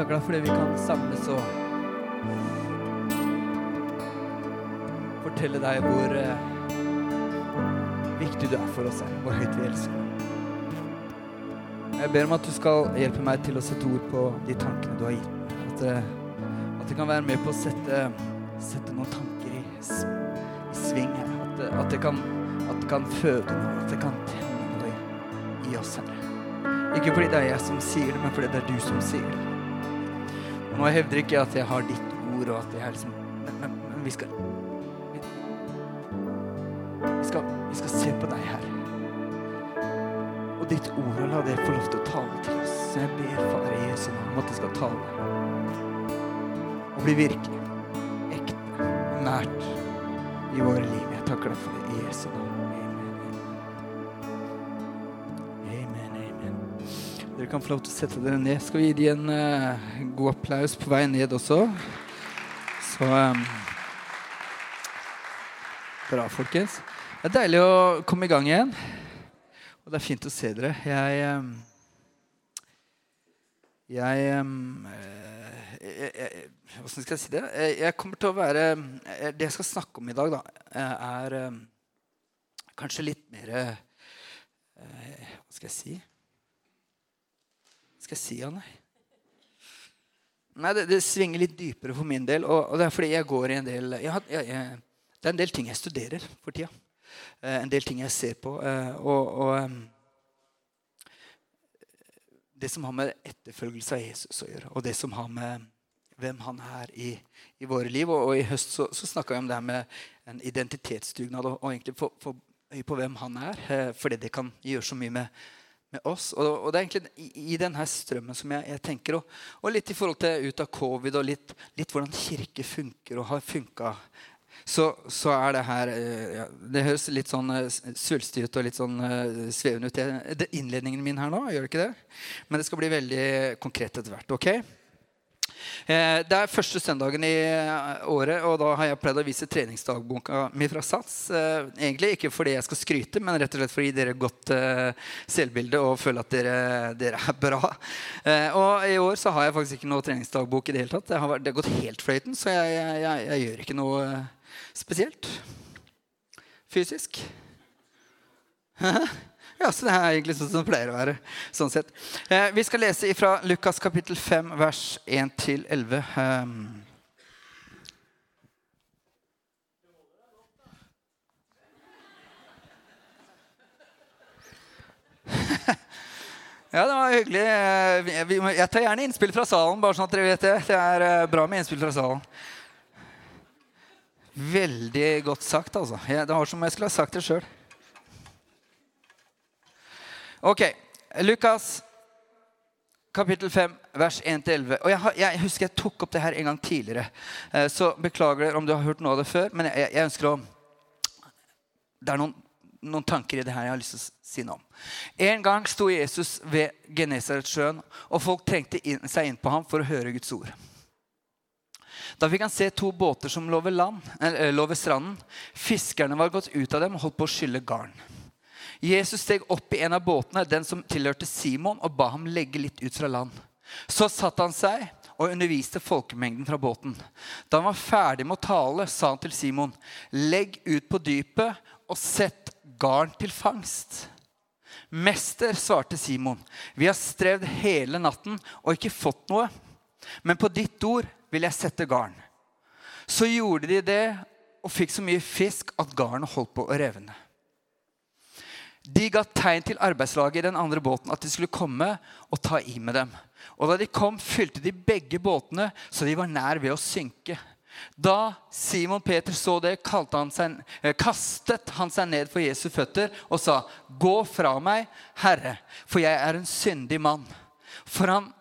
takker for det vi kan samles og fortelle deg hvor eh, viktig du er for oss, her, Hvor høyt vi elsker. Jeg ber om at du skal hjelpe meg til å sette ord på de tankene du har gitt. At, eh, at det kan være med på å sette, sette noen tanker i, i sving her. At, det- at, det kan, at det kan føde noe, at det kan tenne noe i, i oss, Herre. Ikke fordi det er jeg som sier det, men fordi det er du som sier det. Og nå hevder ikke jeg at jeg har ditt ord, og at jeg er liksom Men, men, men vi skal vi, vi skal Vi skal se på deg, Herre. Og ditt ord, og la det få lov til å tale til oss. Så jeg ber Far Jesu om at det skal tale. Og bli virkelig, ekte og nært i våre liv. Jeg takker deg for det i Jesu navn. Amen, Dere kan få lov til å sette dere ned. Skal vi gi dem en uh, god applaus på vei ned også? Så um, Bra, folkens. Det er deilig å komme i gang igjen. Og det er fint å se dere. Jeg um, Jeg um, jeg- Hvordan skal jeg si det? Jeg kommer til å være eh, Det jeg skal snakke om i dag, da, er kanskje litt mer Hva skal jeg si? Skal jeg si, av Nei, det, det svinger litt dypere for min del. Og, og det er fordi jeg går i en del jeg, jeg, jeg, Det er en del ting jeg studerer for tida. Eh, en del ting jeg ser på. Eh, og og em, det som har med etterfølgelse av Jesus å gjøre, og det som har med hvem han er i, i våre liv. Og, og i høst så, så snakka vi om det her med en identitetsdugnad, og, egentlig få øye på hvem han er. Eh, fordi det kan gjøre så mye med, med oss. Og, og det er egentlig i, i denne strømmen som jeg, jeg tenker, og, og litt i forhold til ut av covid, og litt, litt hvordan kirke funker og har funka. Så, så er det her eh, ja, Det høres litt sånn eh, svulstig ut og litt sånn eh, svevende ut. Det, det innledningen min her nå, gjør det ikke det? Men det skal bli veldig konkret etter hvert. ok? Eh, Det er første søndagen i eh, året, og da har jeg pleid å vise treningsdagboka mi fra Sats. Eh, Egentlig ikke fordi jeg skal skryte, men rett og slett for å gi dere godt eh, selvbilde og føle at dere, dere er bra. Og i år så har jeg faktisk ikke noe treningsdagbok i det hele tatt. Det har, har gått helt fløyten, så jeg, jeg, jeg, jeg gjør ikke noe spesielt fysisk. Ja, så det er egentlig sånn som det pleier å være. sånn sett. Eh, vi skal lese fra Lukas kapittel 5, vers 1-11. Um, ja, det var hyggelig. Eh, Jeg tar gjerne innspill fra salen, bare sånn at dere vet det. Det er eh, bra med innspill fra salen. Veldig godt sagt, altså. Det var som om jeg skulle ha sagt det sjøl. Ok, Lukas kapittel 5, vers 1-11. Og jeg, jeg husker jeg tok opp det her en gang tidligere. Eh, Så beklager dere om du har hørt noe av det før, men jeg, jeg, ønsker å Det er noen, noen tanker i det her jeg har lyst til å si noe om. En gang sto Jesus ved Genesaretsjøen, og folk trengte inn, seg inn på ham for å høre Guds ord. Da fikk han se to båter som lå ved, land, eller, lå ved stranden. Fiskerne var gått ut av dem og holdt på å skylle garn. Jesus steg opp i en av båtene, den som tilhørte Simon, og ba ham legge litt ut fra land. Så satte han seg og underviste folkemengden fra båten. Da han var ferdig med å tale, sa han til Simon, legg ut på dypet og sett garn til fangst. Mester, svarte Simon, vi har strevd hele natten og ikke fått noe. Men på ditt ord vil jeg sette garn. Så gjorde de det og fikk så mye fisk at garnet holdt på å revne. De ga tegn til arbeidslaget i den andre båten at de skulle komme og ta i med dem. Og da de kom, fylte de begge båtene, så de var nær ved å synke. Da Simon Peter så det, han seg, eh, kastet han seg ned for Jesu føtter og sa, 'Gå fra meg, Herre, for jeg er en syndig mann.' For han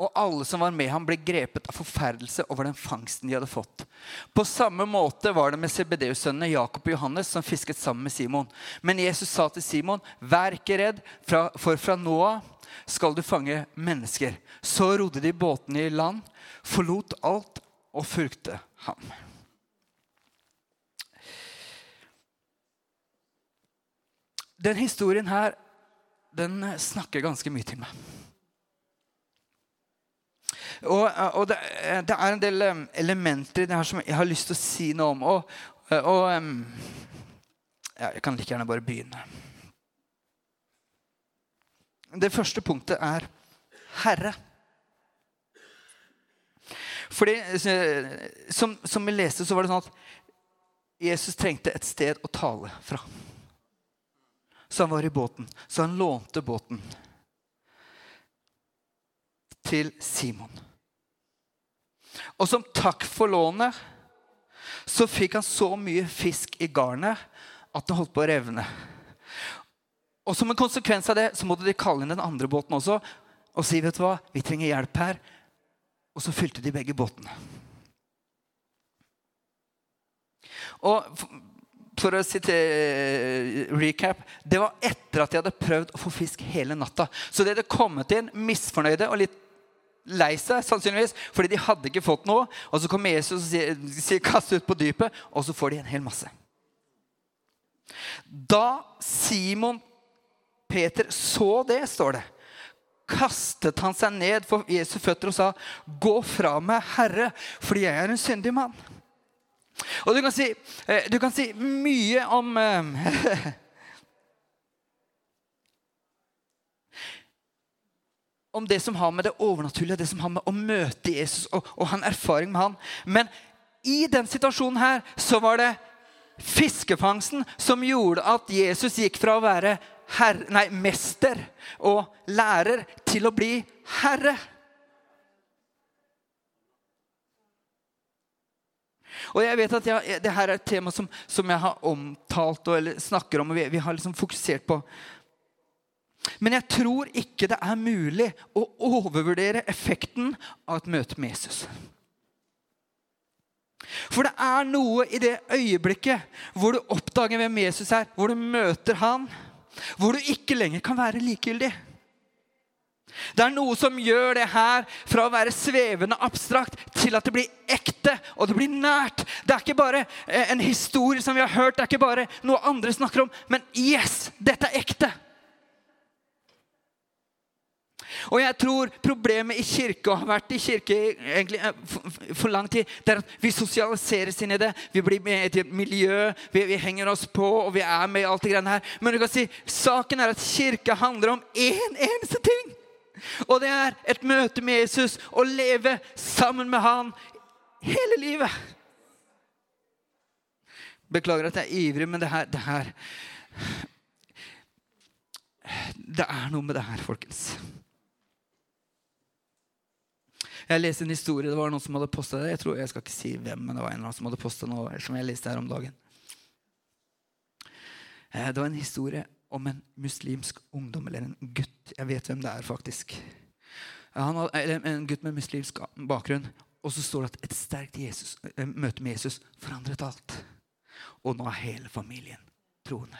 og alle som var med ham, ble grepet av forferdelse over den fangsten de hadde fått. På samme måte var det med CBD-sønnene Jakob og Johannes som fisket sammen med Simon. Men Jesus sa til Simon, 'Vær ikke redd, for fra nå av skal du fange mennesker.' Så rodde de båtene i land, forlot alt og fulgte ham. Den historien her, den snakker ganske mye til meg. Og, og det, det, er en del elementer i det her som jeg har lyst til å si noe om. Og, og ja, Jeg kan like gjerne bare begynne. Det første punktet er Herre. Fordi, som, som vi leste, så var det sånn at Jesus trengte et sted å tale fra. Så han var i båten. Så han lånte båten til Simon. Og som takk for lånet så fikk han så mye fisk i garnet at det holdt på å revne. Og Som en konsekvens av det så måtte de kalle inn den andre båten også og si vet du hva, vi trenger hjelp her. Og så fylte de begge båtene. Og for å sitere recap Det var etter at de hadde prøvd å få fisk hele natta. Så de hadde kommet inn misfornøyde og litt lei seg, sannsynligvis, fordi de hadde ikke fått noe. Og så kommer Jesus og sier, sier 'kast ut på dypet', og så får de en hel masse. Da Simon Peter så det, står det, kastet han seg ned for Jesu føtter og sa, 'Gå fra meg, Herre, fordi jeg er en syndig mann.' Og du kan si, eh, du kan si mye om Om det som har med det overnaturlige, det som har med å møte Jesus og, og ha en erfaring med han. Men i den situasjonen her så var det fiskefangsten som gjorde at Jesus gikk fra å være herre, nei, mester og lærer til å bli herre. Og jeg vet at jeg, det her er et tema som, som jeg har omtalt og, eller snakker om, og vi, vi har liksom fokusert på. Men jeg tror ikke det er mulig å overvurdere effekten av et møte med Jesus. For det er noe i det øyeblikket hvor du oppdager hvem Jesus er, hvor du møter han, hvor du ikke lenger kan være likegyldig. Det er noe som gjør det her fra å være svevende abstrakt til at det blir ekte og det blir nært. Det er ikke bare eh, en historie som vi har hørt, det er ikke bare noe andre snakker om. Men yes, dette er ekte. Og jeg tror problemet i kirke, og har vært i kirke egentlig eh, for, lang tid, det er at vi sosialiseres inn i det. Vi blir med i et miljø, vi, vi, henger oss på, og vi er med i alt det greiene her. Men du kan si, saken er at kirke handler om én en, eneste ting. Og det er et møte med Jesus, å leve sammen med han hele livet. Beklager at jeg er ivrig, men det her, det her Det er noe med det her, folkens. Jeg leste en historie. Det var noen som hadde posta det. Jeg tror, jeg skal ikke si hvem, men det var en eller annen som hadde posta noe som jeg leste her om dagen. Eh, det var en historie om en muslimsk ungdom, eller en gutt. Jeg vet hvem det er, faktisk. Han hadde, en gutt med muslimsk bakgrunn. Og så står det at et sterkt Jesus, eh, møte med Jesus forandret alt. Og nå er hele familien troende.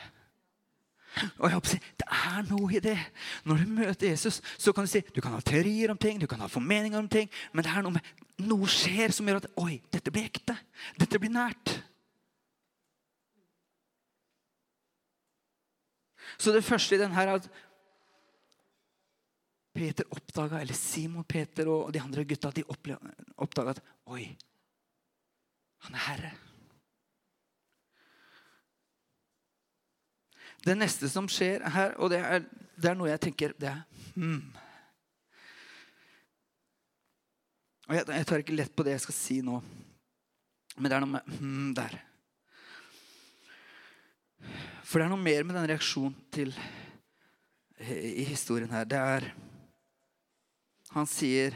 Og jeg håper, Det er noe i det. Når du møter Jesus, så kan du si du kan ha teorier om ting, du kan ha formeninger om ting, men det er noe med noe skjer som gjør at oi, dette blir ekte. Dette blir nært. Så det første i den her er at Peter oppdaga, eller Simon Peter og de andre gutta de oppdaga at oi, han er herre. Det neste som skjer her, og det er, det er noe jeg tenker det er hmm. Og jeg, jeg, tar ikke lett på det jeg skal si nå, men det er noe med hmm der. For det er noe mer med den reaksjonen til i historien her. Det er Han sier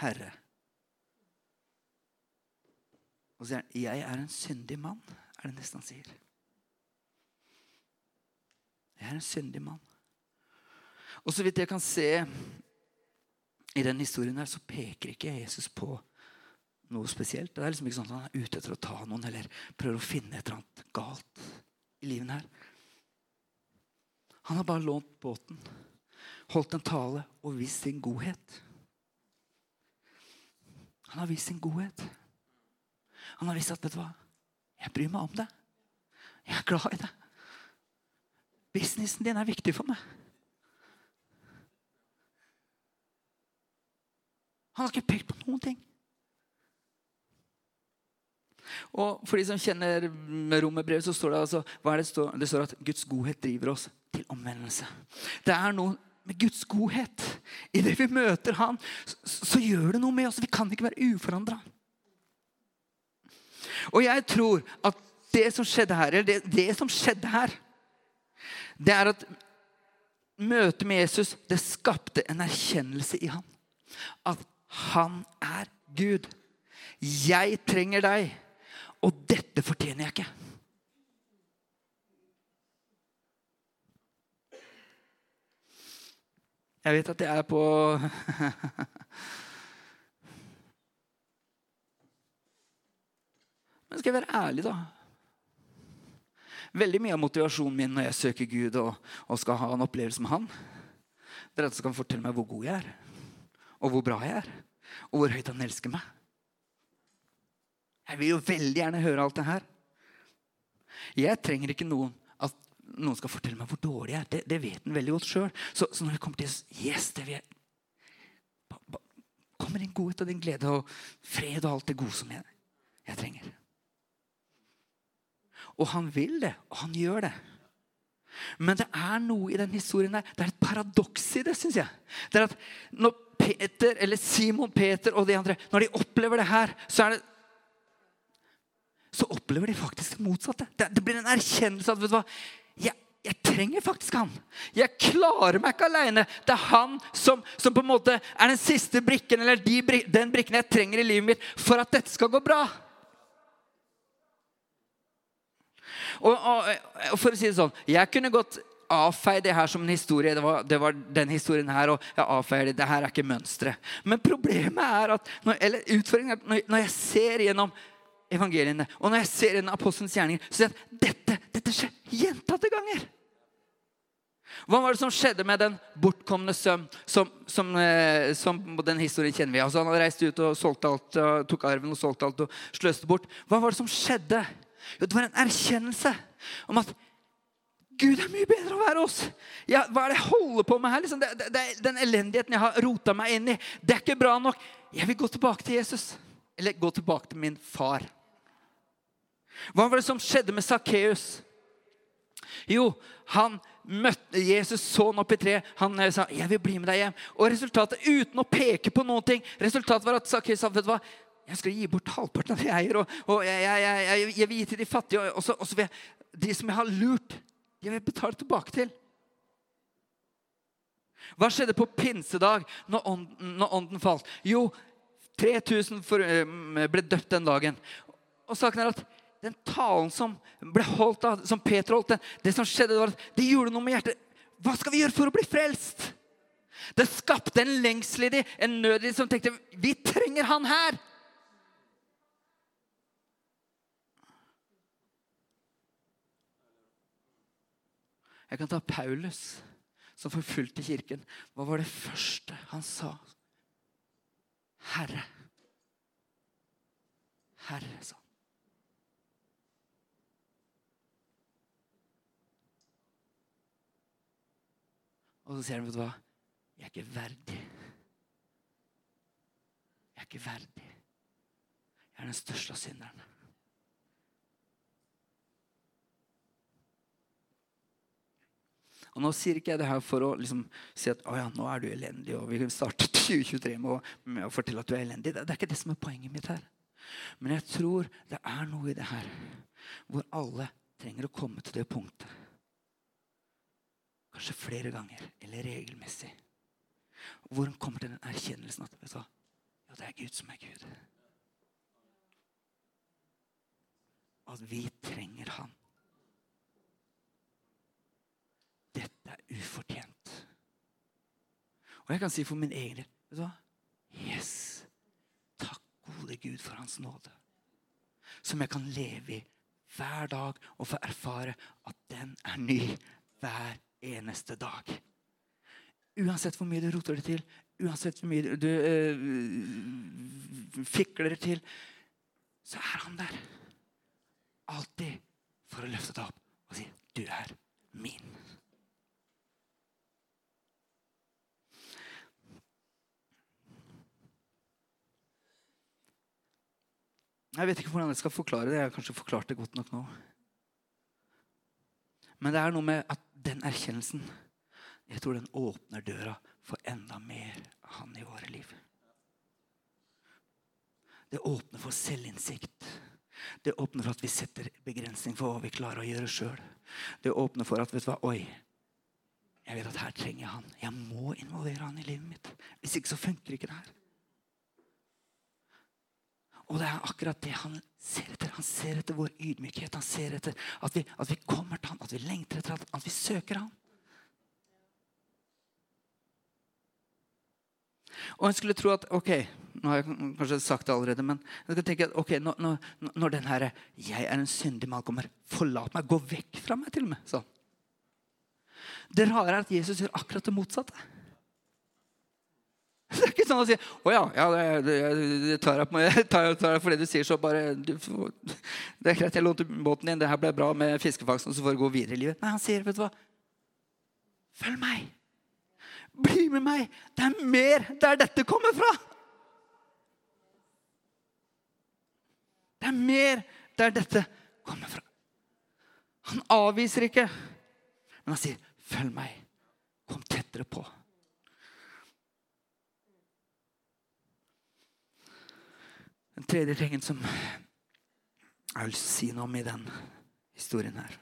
'Herre'. Og så sier han 'Jeg er en syndig mann', er det nesten han sier. Jeg er en syndig mann. Og så vidt jeg kan se i den historien her, så peker ikke Jesus på noe spesielt. Det er liksom ikke sånn at han er ute etter å ta noen eller prøver å finne et eller annet galt i livet her. Han har bare lånt båten, holdt en tale og vist sin godhet. Han har vist sin godhet. Han har vist at vet du hva, jeg bryr meg om det. Jeg er glad i det. Businessen din er viktig for meg. Han har ikke pekt på noen ting. Og For de som kjenner romerbrevet, så står det altså, hva er det, står, det står at Guds godhet driver oss til omvendelse. Det er noe med Guds godhet. Idet vi møter Han, så, så, gjør det noe med oss. Vi kan ikke være uforandra. Og jeg tror at det som skjedde her, eller det, det som skjedde her, det er at møtet med Jesus det skapte en erkjennelse i ham. At han er Gud. Jeg trenger deg, og dette fortjener jeg ikke. Jeg vet at jeg er på Men skal jeg være ærlig, da? Veldig mye av motivasjonen min når jeg søker Gud og, og skal ha en opplevelse med Han, det er at han skal fortelle meg hvor god jeg er, og hvor bra jeg er, og hvor høyt han elsker meg. Jeg vil jo veldig gjerne høre alt det her. Jeg trenger ikke noen at noen skal fortelle meg hvor dårlig jeg er. Det, det vet han veldig godt sjøl. Så, så, når det kommer til yes, det vil jeg, kommer din godhet og din glede og fred og alt det gode som jeg, jeg trenger. Og han vil det, og han gjør det. Men det er noe i den historien der, det er et paradoks i det, syns jeg. Det er at når Peter, eller Simon Peter og de andre når de opplever det her, så er det så opplever de faktisk det motsatte. Det, det blir en erkjennelse av vet du hva, jeg, jeg, trenger faktisk han. Jeg klarer meg ikke aleine. Det er han som, som, på en måte er den siste brikken eller de, den brikken jeg trenger i livet mitt for at dette skal gå bra. Og, og, og, for å si det sånn Jeg kunne godt avfeie det her som en historie. Det var, det var den historien her, og jeg avfeier det. Det her er ikke mønsteret. Men problemet er at når, eller utfordringen er at når, når jeg ser gjennom evangeliene og når jeg ser gjennom apostelens gjerninger, så ser jeg at dette, dette skjer gjentatte ganger. Hva var det som skjedde med den bortkomne sønn? Som, som, eh, som, den historien kjenner vi. Altså, han hadde reist ut og solgt alt, tok arven og solgte alt og sløste bort. Hva var det som skjedde? Jo, det var en erkjennelse om at Gud er mye bedre å være oss. Ja, hva er det jeg holder på med her? Liksom? Det, det, det, den elendigheten jeg har rota meg inn i, det er ikke bra nok. Jeg vil gå tilbake til Jesus. Eller gå tilbake til min far. Hva var det som skjedde med Sakkeus? Jo, han møtte Jesus, så han opp i treet. Han eh, sa 'Jeg vil bli med deg hjem'. Og resultatet, uten å peke på noen ting, resultatet var at Sakkeus sa vet du hva, jeg skal gi bort halvparten av det jeg eier, og, og jeg, jeg, jeg, jeg, vil gi til de fattige. Og så, og så vil jeg, de som jeg har lurt, jeg vil betale tilbake til. Hva skjedde på pinsedag når ånden, når ånden falt? Jo, 3000 for, eh, ble døpt den dagen. Og saken er at den talen som ble holdt av, som Peter holdt, det som skjedde, var at de gjorde noe med hjertet. Hva skal vi gjøre for å bli frelst? Det skapte en lengsel i dem, en nød i dem som tenkte vi trenger han her. Jeg kan ta Paulus, som forfulgte kirken. Hva var det første han sa? Herre. Herre, sa han. Og så sier han, vet du hva? Jeg er ikke verdig. Jeg er ikke verdig. Jeg er den største av synderne. Og Nå sier ikke jeg det her for å liksom si at ja, nå er du elendig, og vi kan starte 2023 med å, med å fortelle at du er elendig. Det, det er ikke det som er poenget mitt her. Men jeg tror det er noe i det her hvor alle trenger å komme til det punktet. Kanskje flere ganger eller regelmessig. Hvor en kommer til den erkjennelsen at vet du? Ja, det er Gud som er Gud. At vi trenger Han. Dette er ufortjent. Og jeg kan si for min egen del Vet du hva? Yes! Takk, gode Gud, for Hans nåde. Som jeg kan leve i hver dag og få erfare at den er ny hver eneste dag. Uansett hvor mye du roter det til, uansett hvor mye du øh, fikler det til, så er han der. Alltid for å løfte deg opp og si 'Du er min'. Jeg vet ikke hvordan jeg skal forklare det. Jeg har kanskje forklart det godt nok nå. Men det er noe med at den erkjennelsen jeg tror den åpner døra for enda mer av Han i våre liv. Det åpner for selvinnsikt. Det åpner for at vi setter begrensning for hva vi klarer å gjøre sjøl. Det åpner for at vet du hva, Oi, jeg vet at her trenger jeg han. Jeg må involvere han i livet mitt. Hvis ikke så funker ikke det her. Og det er akkurat det han ser etter. Han ser etter vår ydmykhet. Han ser etter at vi, at vi kommer til han, at vi lengter etter han, at vi søker han. Og en skulle tro at ok, nå har jeg kanskje sagt det allerede, men jeg skal tenke at ok, når, når, når den herre 'jeg er en syndig mann' kommer, forlat meg, gå vekk fra meg, til og med. sånn. Det rare er at Jesus gjør akkurat det motsatte. Det er ikke sånn å si 'Å ja, ja det, det, det tar jeg meg. Tar, tar for det du sier, så bare du, Det er greit, jeg lånte båten din. Det her ble bra med fiskefangsten, så får du gå videre i livet. Nei, han sier, vet du hva Følg meg. Bli med meg! Det er mer der dette kommer fra. Det er mer der dette kommer fra. Han avviser ikke, men han sier, 'Følg meg. Kom tettere på.' Den tredje tingen som jeg vil si noe om i den historien her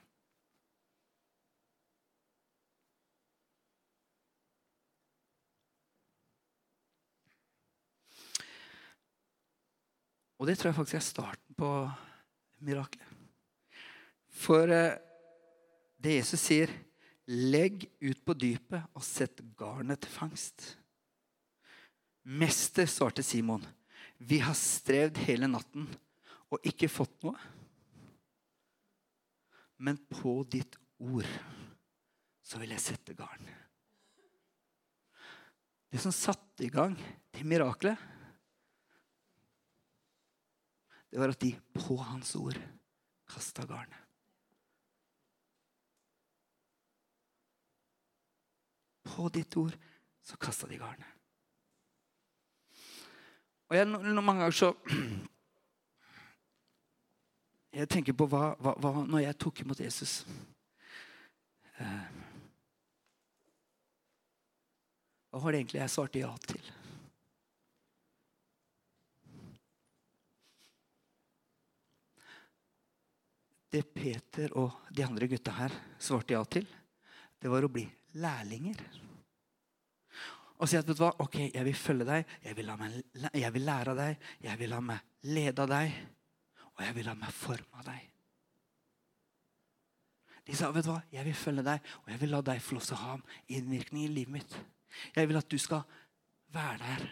Og det tror jeg faktisk er starten på miraklet. For eh, det Jesus sier, 'Legg ut på dypet og sett garnet til fangst'. Mester, svarte Simon, 'Vi har strevd hele natten og ikke fått noe.' Men på ditt ord så vil jeg sette garn. Det som satte i gang det miraklet, det var at de på hans ord kasta garnet. På ditt ord så kasta de garnet. Og jeg, mange ganger så Jeg tenker på hva, hva, hva Når jeg tok imot Jesus eh, Hva var det egentlig jeg svarte ja til? Det Peter og de andre gutta her svarte ja til, det var å bli lærlinger. Og si at vet du hva, ok, jeg vil følge deg, jeg vil, meg, jeg vil lære av deg, jeg vil la meg lede av deg, og jeg vil la meg forme av deg. De sa vet du hva, jeg vil følge deg, og jeg vil la deg få lov til å ha innvirkning i livet mitt. Jeg vil at du skal være der.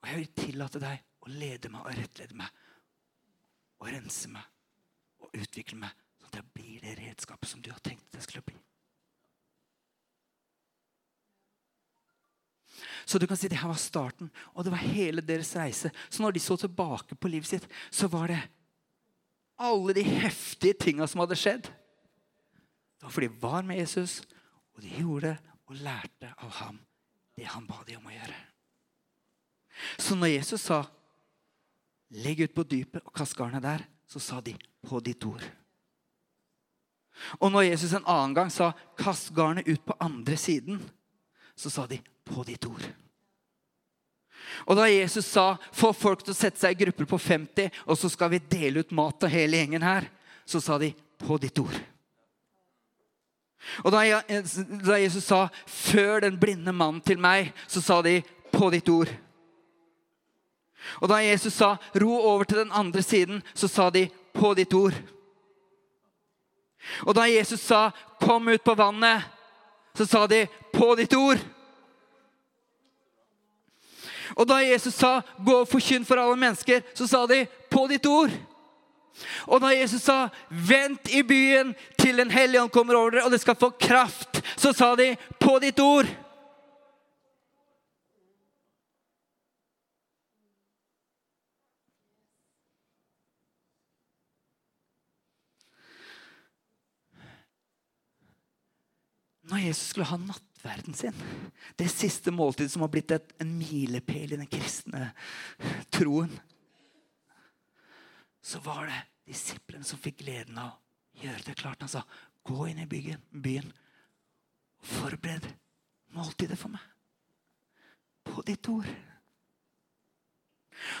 Og jeg vil tillate deg å lede meg og rettlede meg og rense meg og utvikle meg sånn at jeg blir det redskapet som du har tenkt jeg skulle bli. Så du kan si det her var starten, og det var hele deres reise. Så når de så tilbake på livet sitt, så var det alle de heftige tinga som hadde skjedd. Det var fordi de var med Jesus, og de gjorde og lærte av ham det han ba dem om å gjøre. Så når Jesus sa 'legg ut på dypet og kast garnet der', så sa de 'på ditt ord'. Og når Jesus en annen gang sa 'kast garnet ut på andre siden', så sa de 'på ditt ord'. Og da Jesus sa 'få folk til å sette seg i grupper på 50', og så skal vi dele ut mat til hele gjengen her', så sa de 'på ditt ord'. Og da Jesus sa 'før den blinde mannen til meg', så sa de 'på ditt ord'. Og da Jesus sa 'ro over til den andre siden', så sa de 'på ditt ord'. Og da Jesus sa 'kom ut på vannet', så sa de 'på ditt ord'. Og da Jesus sa 'gå og forkynn for alle mennesker', så sa de 'på ditt ord'. Og da Jesus sa 'vent i byen til Den hellige ånd kommer over dere', og det skal få kraft, så sa de 'på ditt ord'. når Jesus skulle ha nattverden sin, det siste måltidet som har blitt et, en milepæl i den kristne troen så var det disiplene som fikk gleden av å gjøre det klart. Han sa, 'Gå inn i byen, byen og forbered måltidet for meg.' På ditt ord.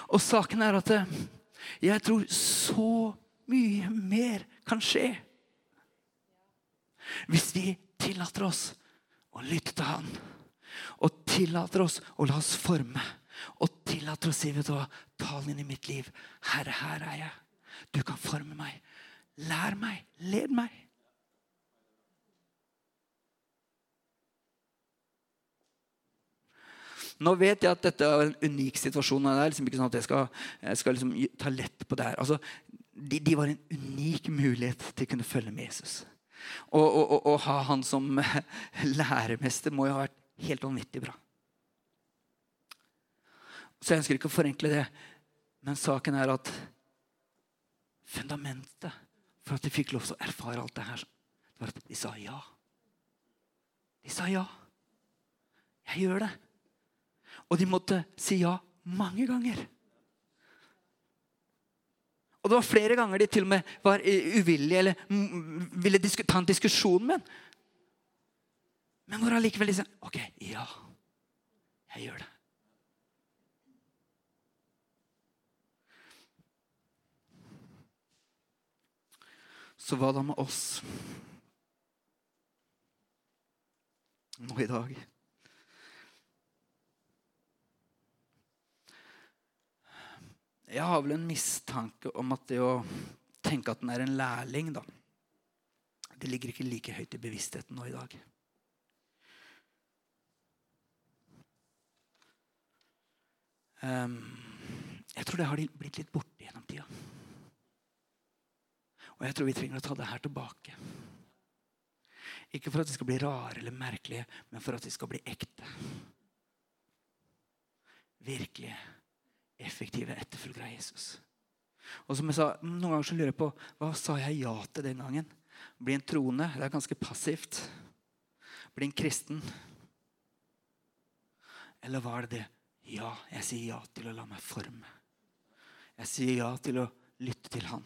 Og saken er at eh, jeg tror så mye mer kan skje hvis vi tillater oss å lytte til Han. Og tillater oss å la oss forme. Og tillater oss å si, vet du tal inn i mitt liv. Herre, her er jeg. Du kan forme meg. Lær meg. Led meg. Nå vet jeg at dette er en unik situasjon. Det er liksom ikke sånn at jeg skal, jeg skal liksom ta lett på det her. Altså, de, de, var en unik mulighet til å kunne følge med Jesus. Å ha han som læremester må jo ha vært helt vanvittig bra. Så jeg ønsker ikke å forenkle det. Men saken er at fundamentet for at de fikk lov til å erfare alt det her, det var at de sa ja. De sa ja. Jeg gjør det. Og de måtte si ja mange ganger. Og det var flere ganger de til og med var uvillige eller ville ta en diskusjon med ham. Men hvor allikevel sa OK, ja, jeg gjør det. Så hva da med oss nå i dag? Jeg har vel en mistanke om at det å tenke at den er en lærling, da Det ligger ikke like høyt i bevisstheten nå i dag. Um, jeg tror det har blitt litt borte gjennom tida. Og jeg tror vi trenger å ta det her tilbake. Ikke for at det skal bli rare eller merkelige, men for at det skal bli ekte. Virkelige effektive etterfølgere av Jesus. Og som jeg sa, Noen ganger så lurer jeg på hva sa jeg ja til den gangen. Bli en troende. Det er ganske passivt. Bli en kristen. Eller var det det? Ja, jeg sier ja til å la meg forme. Jeg sier ja til å lytte til Han.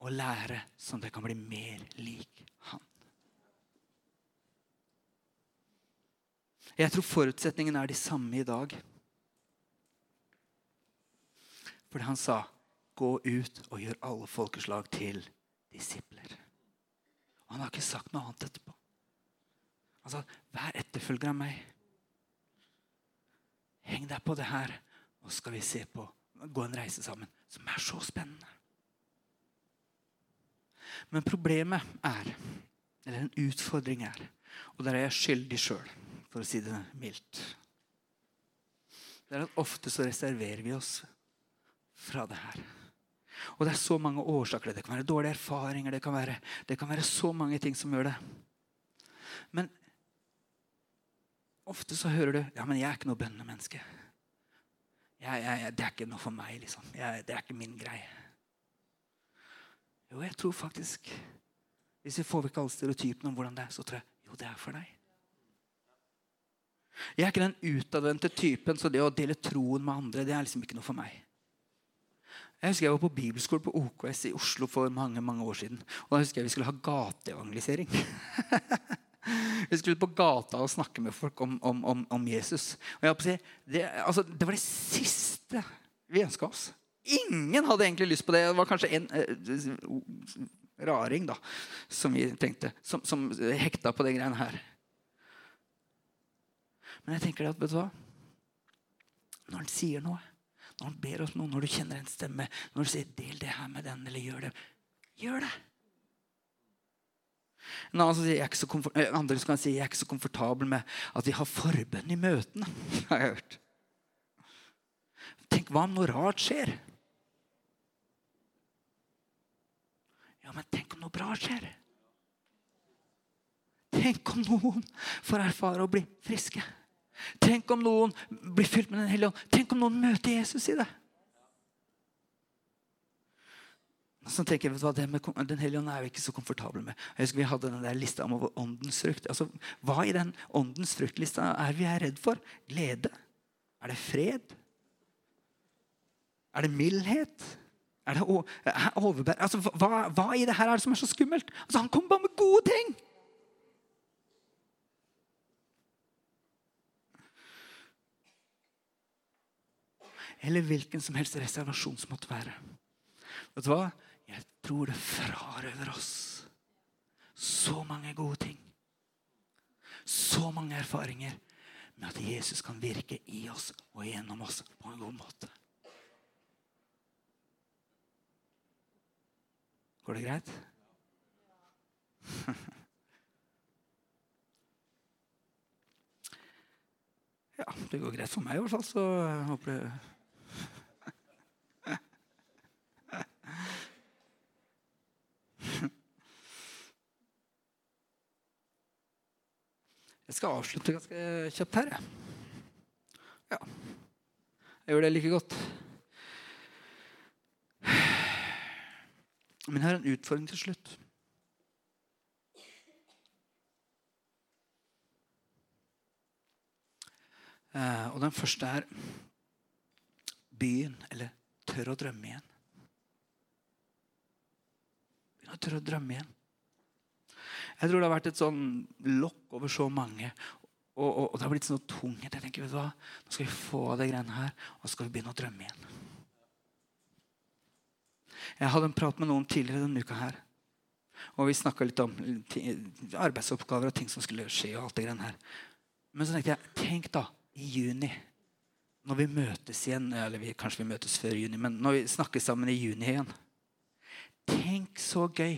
Og lære sånn at jeg kan bli mer lik Han. Jeg tror forutsetningen er de samme i dag. Fordi han sa, 'Gå ut og gjør alle folkeslag til disipler'. Og Han har ikke sagt noe annet etterpå. Han sa, 'Vær etterfølger av meg'. Heng deg på det her, og skal vi se på gå en reise sammen som er så spennende. Men problemet er, eller en utfordring er, og der er jeg skyldig sjøl, for å si det mildt Det er at ofte så reserverer vi oss fra det her. Og det er så mange årsaker. Det kan være dårlige erfaringer. Det kan være, det kan være så mange ting som gjør det. Men ofte så hører du ja, men 'jeg er ikke noe bønnemenneske'. Jeg, jeg, det er ikke noe for meg. liksom. Jeg, det er ikke min greie. Jo, jeg tror faktisk Hvis vi får vekk alle stereotypene om hvordan det er, så tror jeg jo, det er for deg. Jeg er ikke den utadvendte typen, så det å dele troen med andre det er liksom ikke noe for meg. Jeg husker jeg var på bibelskole på OKS i Oslo for mange mange år siden. Og da husker jeg vi skulle ha gateevangelisering. vi skulle på gata og snakke med folk om, om, om, om Jesus. Og si, det, altså, det, var det siste vi ønska oss. Ingen hadde egentlig lyst på det. Det var kanskje en eh, raring da, som vi tenkte, som, som hekta på de greiene her. Men jeg tenker at, vet du hva? Når han sier noe når han ber oss noe, når du kjenner en stemme, når du sier 'del det her med den', eller 'gjør det', gjør det. En annen som sier, jeg er ikke så andre som kan si jeg er ikke så komfortabel med at vi har forbønn i møtene. har jeg hørt. Tenk hva om noe rart skjer? Ja, men tenk om noe bra skjer? Tenk om noen får erfare å bli friske? Tenk om noen blir fylt med Den hellige ånd. Tenk om noen møter Jesus i det. Så tenker jeg, vet du hva, det med Den hellige ånd er vi ikke så komfortable med. Jeg husker Vi hadde den der lista om åndens frukt. Altså, hva i den åndens fruktlista er vi er redd for? Glede? Er det fred? Er det mildhet? Er det overbær? Altså, hva, hva, i det her er det som er så skummelt? Altså, han kommer bare med gode ting! Eller hvilken som helst reservasjon som måtte være. Vet du hva? Jeg tror det frarøver oss så mange gode ting. Så mange erfaringer med at Jesus kan virke i oss og gjennom oss på en god måte. Går det greit? Ja, det går greit for meg i hvert fall, så jeg håper det Jeg skal avslutte ganske kjapt her. Ja. Jeg gjør det like godt. Men jeg har en utfordring til slutt. Eh, og den første er byen, eller tør å drømme igjen. Begynn å tørre å drømme igjen. Jeg tror det har vært et sånn lokk over så mange. Og, og, og det har blitt sånn tungt. Jeg tenker, vet du hva? Nå skal vi få av det greiene her, og så skal vi begynne å drømme igjen. Jeg hadde en prat med noen tidligere denne uka her. Og vi snakka litt om arbeidsoppgaver og ting som skulle skje. og alt det greiene her. Men så tenkte jeg, tenk da, i juni, når vi møtes igjen Eller vi, kanskje vi møtes før juni, men når vi snakker sammen i juni igjen. Tenk så gøy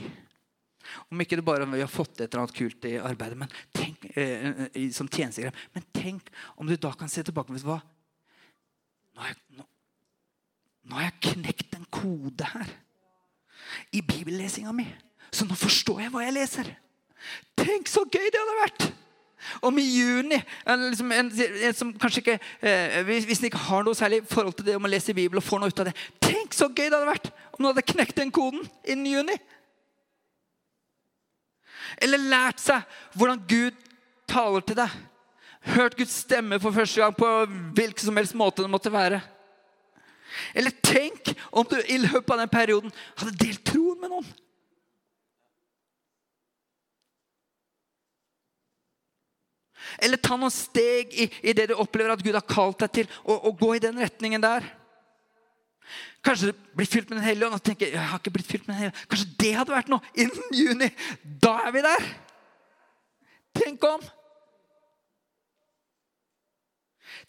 om ikke det bare vi har fått et eller annet kult i arbeidet, men tenk, eh, som tjenestegreie. Men tenk om du da kan se tilbake vet hva? Nå har, jeg, nå, nå har jeg knekt en kode her i bibellesinga mi. Så nå forstår jeg hva jeg leser. Tenk så gøy det hadde vært! Om i juni liksom en, en, som kanskje ikke, eh, Hvis en ikke har noe særlig forhold til det om å lese Bibelen og får noe ut av det Tenk så gøy det hadde vært om du hadde knekt den koden innen juni! Eller lært seg hvordan Gud taler til deg. Hørt Guds stemme for første gang på hvilken som helst måte det måtte være. Eller tenk om du i løpet av den perioden hadde delt troen med noen. Eller ta noen steg i, i, det du opplever at Gud har kalt deg til, og, og gå i den retningen der. Kanskje det fylt med Den hellige ånd. Og tenker, jeg har ikke blitt fylt med den hellige Kanskje det hadde vært noe innen juni. Da er vi der! Tenk om!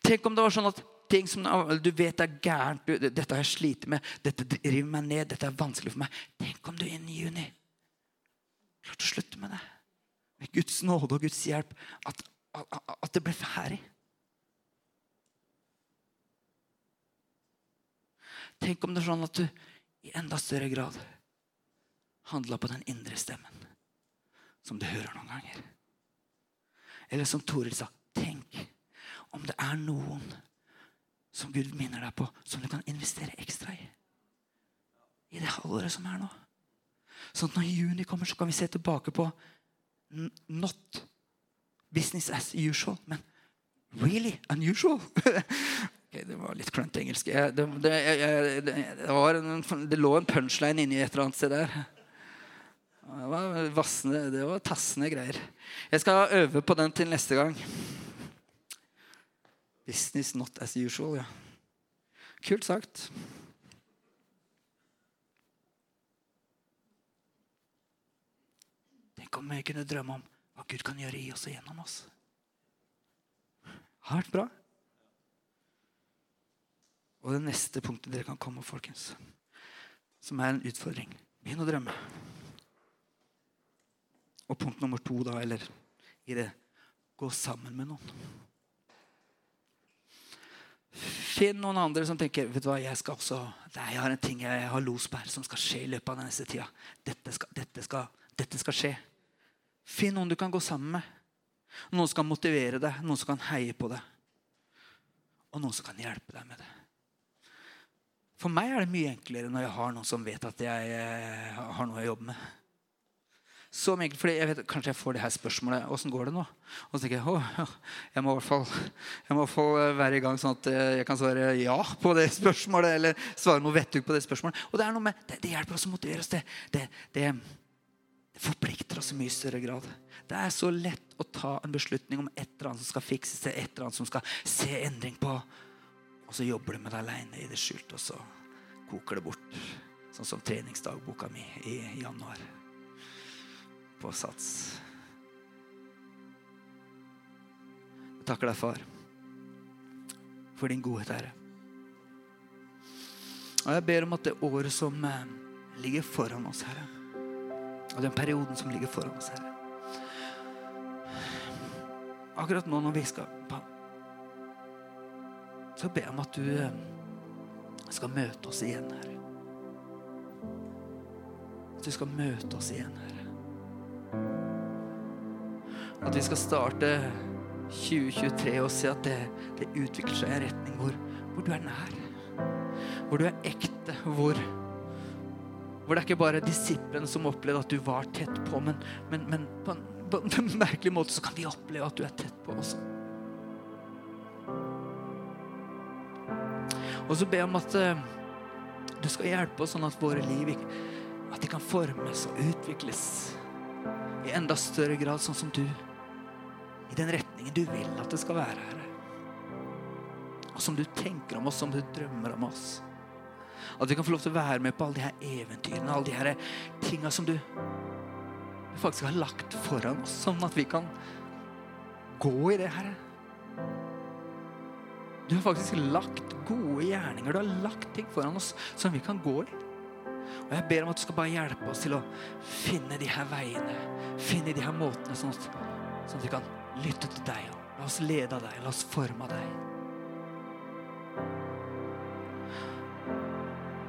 Tenk om det var sånn at ting som du vet er gærent, du, dette har jeg slitt med, dette driver meg ned, dette er vanskelig for meg. Tenk om du innen juni klarte å slutte med det. Med Guds nåde og Guds hjelp. At, at, at det ble ferdig. Tenk om det er sånn at du i enda større grad handla på den indre stemmen som du hører noen ganger. Eller som Toril sa, tenk om det er noen som Gud minner deg på, som du kan investere ekstra i. I det halvåret som er nå. Sånn at når juni kommer, så kan vi se tilbake på not business as usual, men really unusual. Det var litt klønete engelsk. Det, det, det, en, det, lå en punchline inni et eller annet sted der. Det var vassende, det var tassende greier. Jeg skal øve på den til neste gang. Business not as usual, ja. Kult sagt. Tenk om vi kunne drømme om hva Gud kan gjøre i oss og gjennom oss. Har vært bra. Og det neste punktet dere kan komme, folkens, som er en utfordring Begynn å drømme. Og punkt nummer to, da, eller i det gå sammen med noen. Finn noen andre som tenker vet du hva, jeg skal også, jeg har en ting jeg har los på her som skal skje i løpet av den neste tida. Dette skal, dette, skal, dette skal skje. Finn noen du kan gå sammen med. Noen som kan motivere deg, noen som kan heie på deg. Og noen som kan hjelpe deg med det. For meg er det mye enklere når jeg har noen som vet at jeg eh, har noe å jobbe med. så enkelt, fordi jeg vet, Kanskje jeg får det her spørsmålet åssen går det nå? Og så tenker jeg å, jeg må i hvert fall, jeg må i hvert fall være i gang sånn at eh, jeg kan svare ja på det spørsmålet. Eller svare noe vettug på det spørsmålet. Og det er noe med, det, det hjelper oss å motivere oss. Det, det, det, det forplikter oss i mye større grad. Det er så lett å ta en beslutning om et eller annet som skal fikses et eller annet som skal se endring på. Og så jobber du med det aleine i det skjulte, og så koker det bort. Sånn som treningsdagboka mi i januar på Sats. Jeg takker deg, far, for din godhet, Herre. Og jeg ber om at det året som eh, ligger foran oss, Herre, og den perioden som ligger foran oss, Herre Akkurat nå når vi skal Så ber om at du eh, skal møte oss igjen, Herre. At du skal møte oss igjen, Herre. At vi skal starte 2023 og se at det, det utvikler seg i en retning hvor, hvor, du er nær. Hvor du er ekte. Hvor, hvor det er ikke bare disiplene som opplevde at du var tett på, men, men, men på, en, på, en, merkelig måte så kan vi oppleve at du er tett på også. Og så be om at uh, du skal hjelpe oss sånn at våre liv at de kan formes og utvikles i enda større grad, sånn som du. I den retningen du vil at det skal være, Herre. Og som du tenker om oss, som du drømmer om oss. At vi kan få lov til å være med på alle de her eventyrene, alle de her tinga som du faktisk har lagt foran oss, sånn at vi kan gå i det, Herre. Du har faktisk lagt gode gjerninger. Du har lagt ting foran oss som vi kan gå i. Og jeg ber om at du skal bare hjelpe oss til å finne de her veiene. Finne de her måtene, sånn at, sånn at vi kan lytte til deg. La oss lede av deg. La oss forme av deg.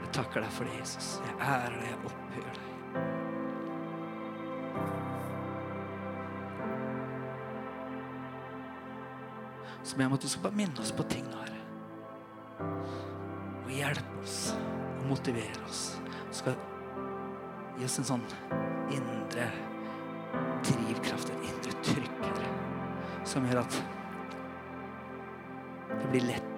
Jeg takker deg for det, Jesus. Jeg ærer deg. Jeg opphøyer deg. Så ber jeg om at du skal bare minne oss på ting, Herre. Og hjelpe oss og motivere oss skal gi oss en sånn indre drivkraft, et indre trykk, som gjør at det blir lettere